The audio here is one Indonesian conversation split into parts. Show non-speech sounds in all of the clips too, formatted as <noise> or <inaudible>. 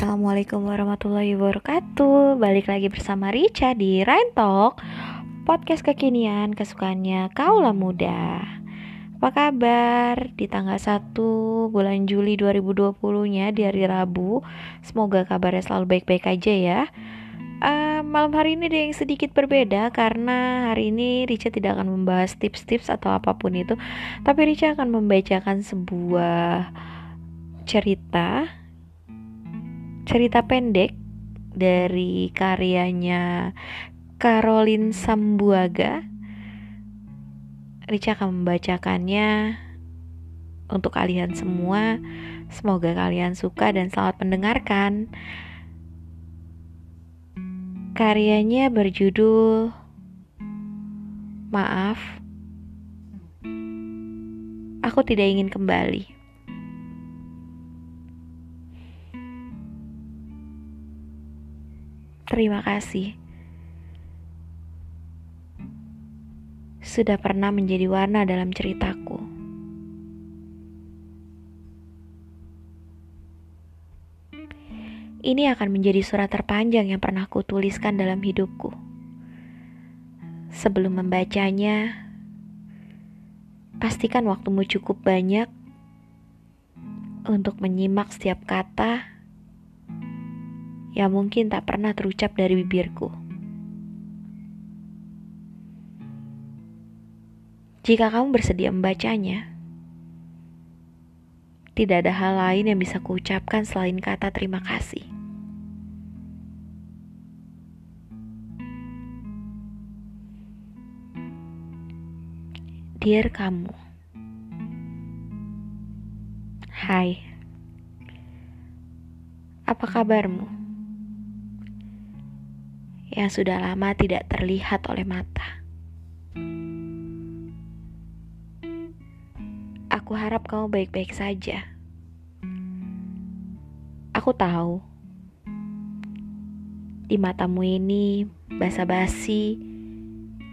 Assalamualaikum warahmatullahi wabarakatuh. Balik lagi bersama Rica di Rain Talk Podcast kekinian kesukaannya kaulah muda. Apa kabar? Di tanggal 1 bulan Juli 2020 nya di hari Rabu Semoga kabarnya selalu baik-baik aja ya. Uh, Malam hari ini ada yang sedikit berbeda Karena hari ini Rica tidak akan membahas tips-tips atau apa pun itu Tapi Rica akan membacakan sebuah cerita cerita pendek dari karyanya Caroline Sambuaga. Rica akan membacakannya untuk kalian semua. Semoga kalian suka dan selamat mendengarkan. Karyanya berjudul Maaf, aku tidak ingin kembali. Terima kasih. Sudah pernah menjadi warna dalam ceritaku. Ini akan menjadi surat terpanjang yang pernah kutuliskan dalam hidupku. Sebelum membacanya, pastikan waktumu cukup banyak untuk menyimak setiap kata yang mungkin tak pernah terucap dari bibirku. Jika kamu bersedia membacanya, tidak ada hal lain yang bisa kuucapkan selain kata terima kasih. Dear kamu, Hai, apa kabarmu? Yang sudah lama tidak terlihat oleh mata. Aku harap kamu baik-baik saja. Aku tahu di matamu ini basa-basi,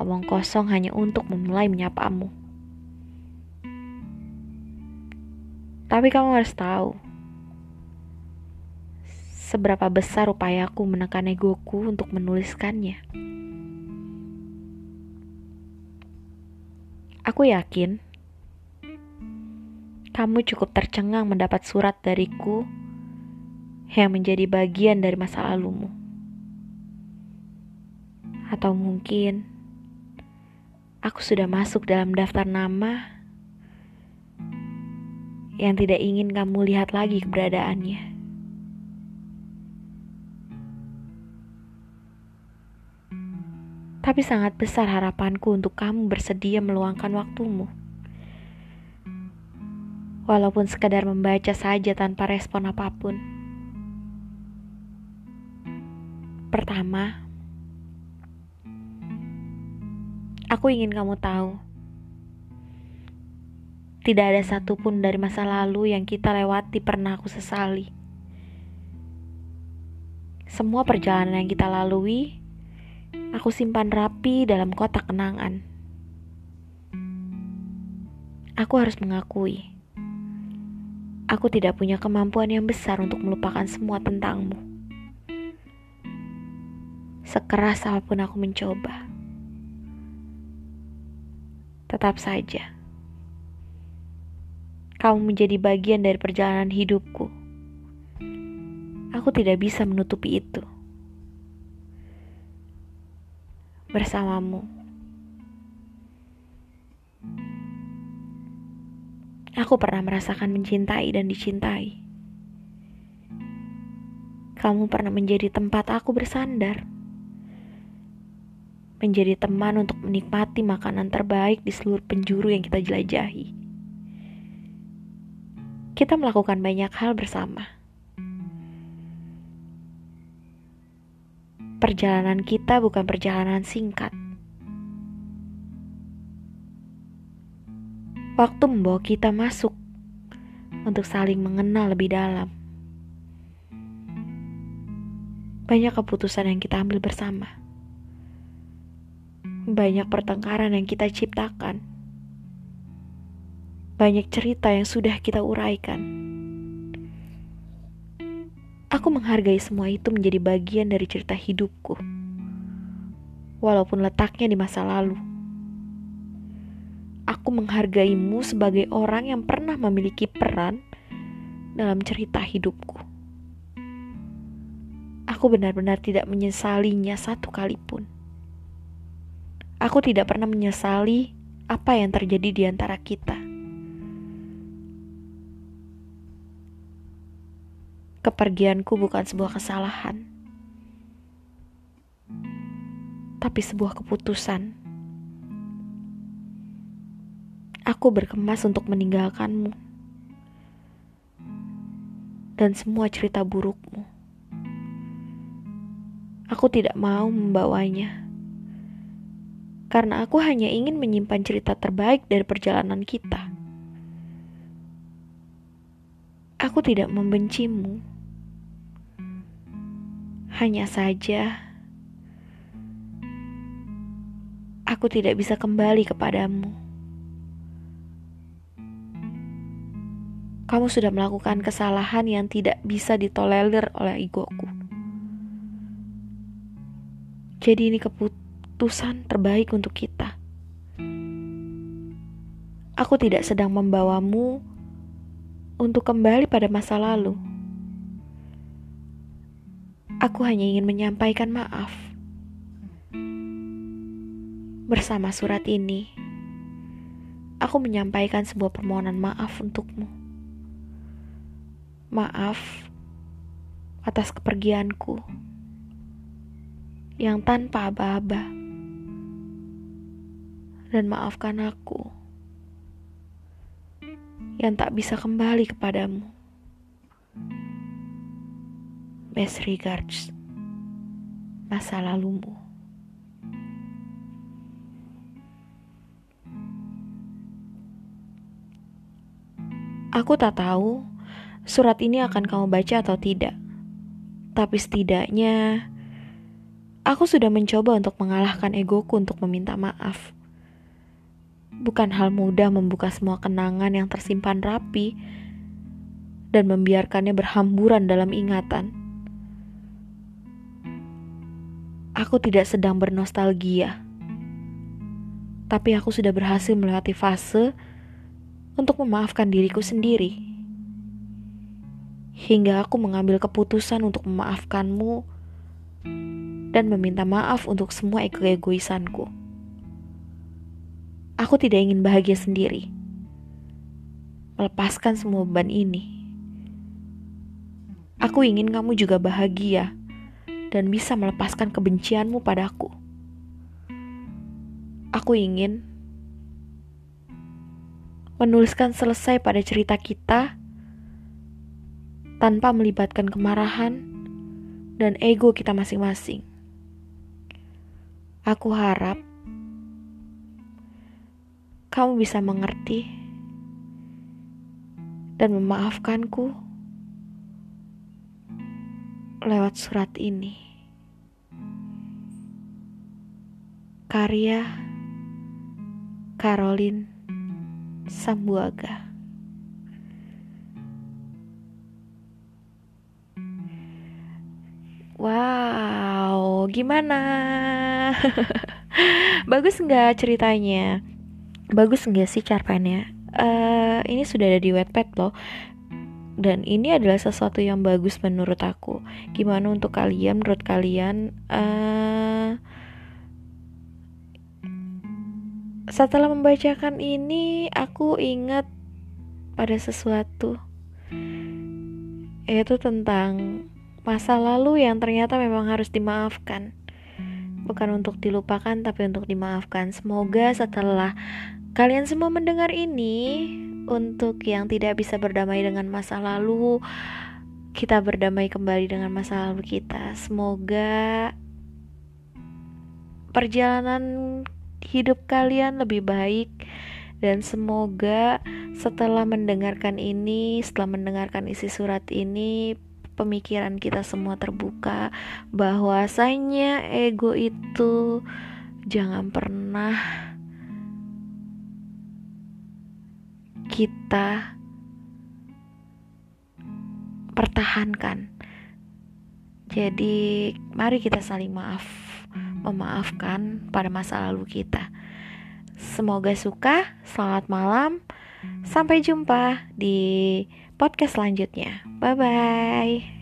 omong kosong hanya untuk memulai menyapamu. Tapi kamu harus tahu, seberapa besar upayaku menekan egoku untuk menuliskannya. Aku yakin kamu cukup tercengang mendapat surat dariku yang menjadi bagian dari masa lalumu. Atau mungkin aku sudah masuk dalam daftar nama yang tidak ingin kamu lihat lagi keberadaannya. Tapi sangat besar harapanku untuk kamu bersedia meluangkan waktumu. Walaupun sekadar membaca saja tanpa respon apa pun. Pertama, aku ingin kamu tahu. Tidak ada satupun dari masa lalu yang kita lewati pernah aku sesali. Semua perjalanan yang kita lalui aku simpan rapi dalam kotak kenangan. Aku harus mengakui, aku tidak punya kemampuan yang besar untuk melupakan semua tentangmu. Sekeras apa pun aku mencoba, tetap saja kamu menjadi bagian dari perjalanan hidupku. Aku tidak bisa menutupi itu. Bersamamu. Aku pernah merasakan mencintai dan dicintai. Kamu pernah menjadi tempat aku bersandar, menjadi teman untuk menikmati makanan terbaik di seluruh penjuru yang kita jelajahi. Kita melakukan banyak hal bersama perjalanan kita bukan perjalanan singkat. Waktu membawa kita masuk untuk saling mengenal lebih dalam. Banyak keputusan yang kita ambil bersama. Banyak pertengkaran yang kita ciptakan. Banyak cerita yang sudah kita uraikan. Aku menghargai semua itu menjadi bagian dari cerita hidupku, walaupun letaknya di masa lalu. Aku menghargaimu sebagai orang yang pernah memiliki peran dalam cerita hidupku. Aku benar-benar tidak menyesalinya satu kali pun. Aku tidak pernah menyesali apa yang terjadi di antara kita. Kepergianku bukan sebuah kesalahan, tapi sebuah keputusan. Aku berkemas untuk meninggalkanmu dan semua cerita burukmu. Aku tidak mau membawanya karena aku hanya ingin menyimpan cerita terbaik dari perjalanan kita. Aku tidak membencimu hanya saja, aku tidak bisa kembali kepadamu. Kamu sudah melakukan kesalahan yang tidak bisa ditolerir oleh egoku. Jadi, ini keputusan terbaik untuk kita. Aku tidak sedang membawamu untuk kembali pada masa lalu. Aku hanya ingin menyampaikan maaf. Bersama surat ini, aku menyampaikan sebuah permohonan maaf untukmu. Maaf atas kepergianku yang tanpa aba-aba. Dan maafkan aku yang tak bisa kembali kepadamu. Best regards, masa lalumu. Aku tak tahu surat ini akan kamu baca atau tidak. Tapi setidaknya aku sudah mencoba untuk mengalahkan egoku untuk meminta maaf. Bukan hal mudah membuka semua kenangan yang tersimpan rapi dan membiarkannya berhamburan dalam ingatan. Aku tidak sedang bernostalgia, tapi aku sudah berhasil melewati fase untuk memaafkan diriku sendiri. Hingga aku mengambil keputusan untuk memaafkanmu dan meminta maaf untuk semua ego-egoisanku. Aku tidak ingin bahagia sendiri. Melepaskan semua beban ini. Aku ingin kamu juga bahagia dan bisa melepaskan kebencianmu padaku. Aku ingin menuliskan selesai pada cerita kita tanpa melibatkan kemarahan dan ego kita masing-masing. Aku harap kamu bisa mengerti dan memaafkanku lewat surat ini. Karya Caroline Sambuaga Wow, gimana? <laughs> Bagus nggak ceritanya? Bagus nggak sih cerpennya? Uh, ini sudah ada di Wattpad loh dan ini adalah sesuatu yang bagus menurut aku. Gimana untuk kalian? Menurut kalian? Uh, setelah membacakan ini aku ingat pada sesuatu. Yaitu tentang masa lalu yang ternyata memang harus dimaafkan. Bukan untuk dilupakan tapi untuk dimaafkan. Semoga setelah kalian semua mendengar ini untuk yang tidak bisa berdamai dengan masa lalu kita berdamai kembali dengan masa lalu kita. Semoga perjalanan hidup kalian lebih baik. Dan semoga setelah mendengarkan ini, setelah mendengarkan isi surat ini, pemikiran kita semua terbuka. Bahwasanya ego itu jangan pernah kita pertahankan. Jadi, mari kita saling maaf, memaafkan pada masa lalu kita. Semoga suka. Selamat malam. Sampai jumpa di podcast selanjutnya. Bye bye.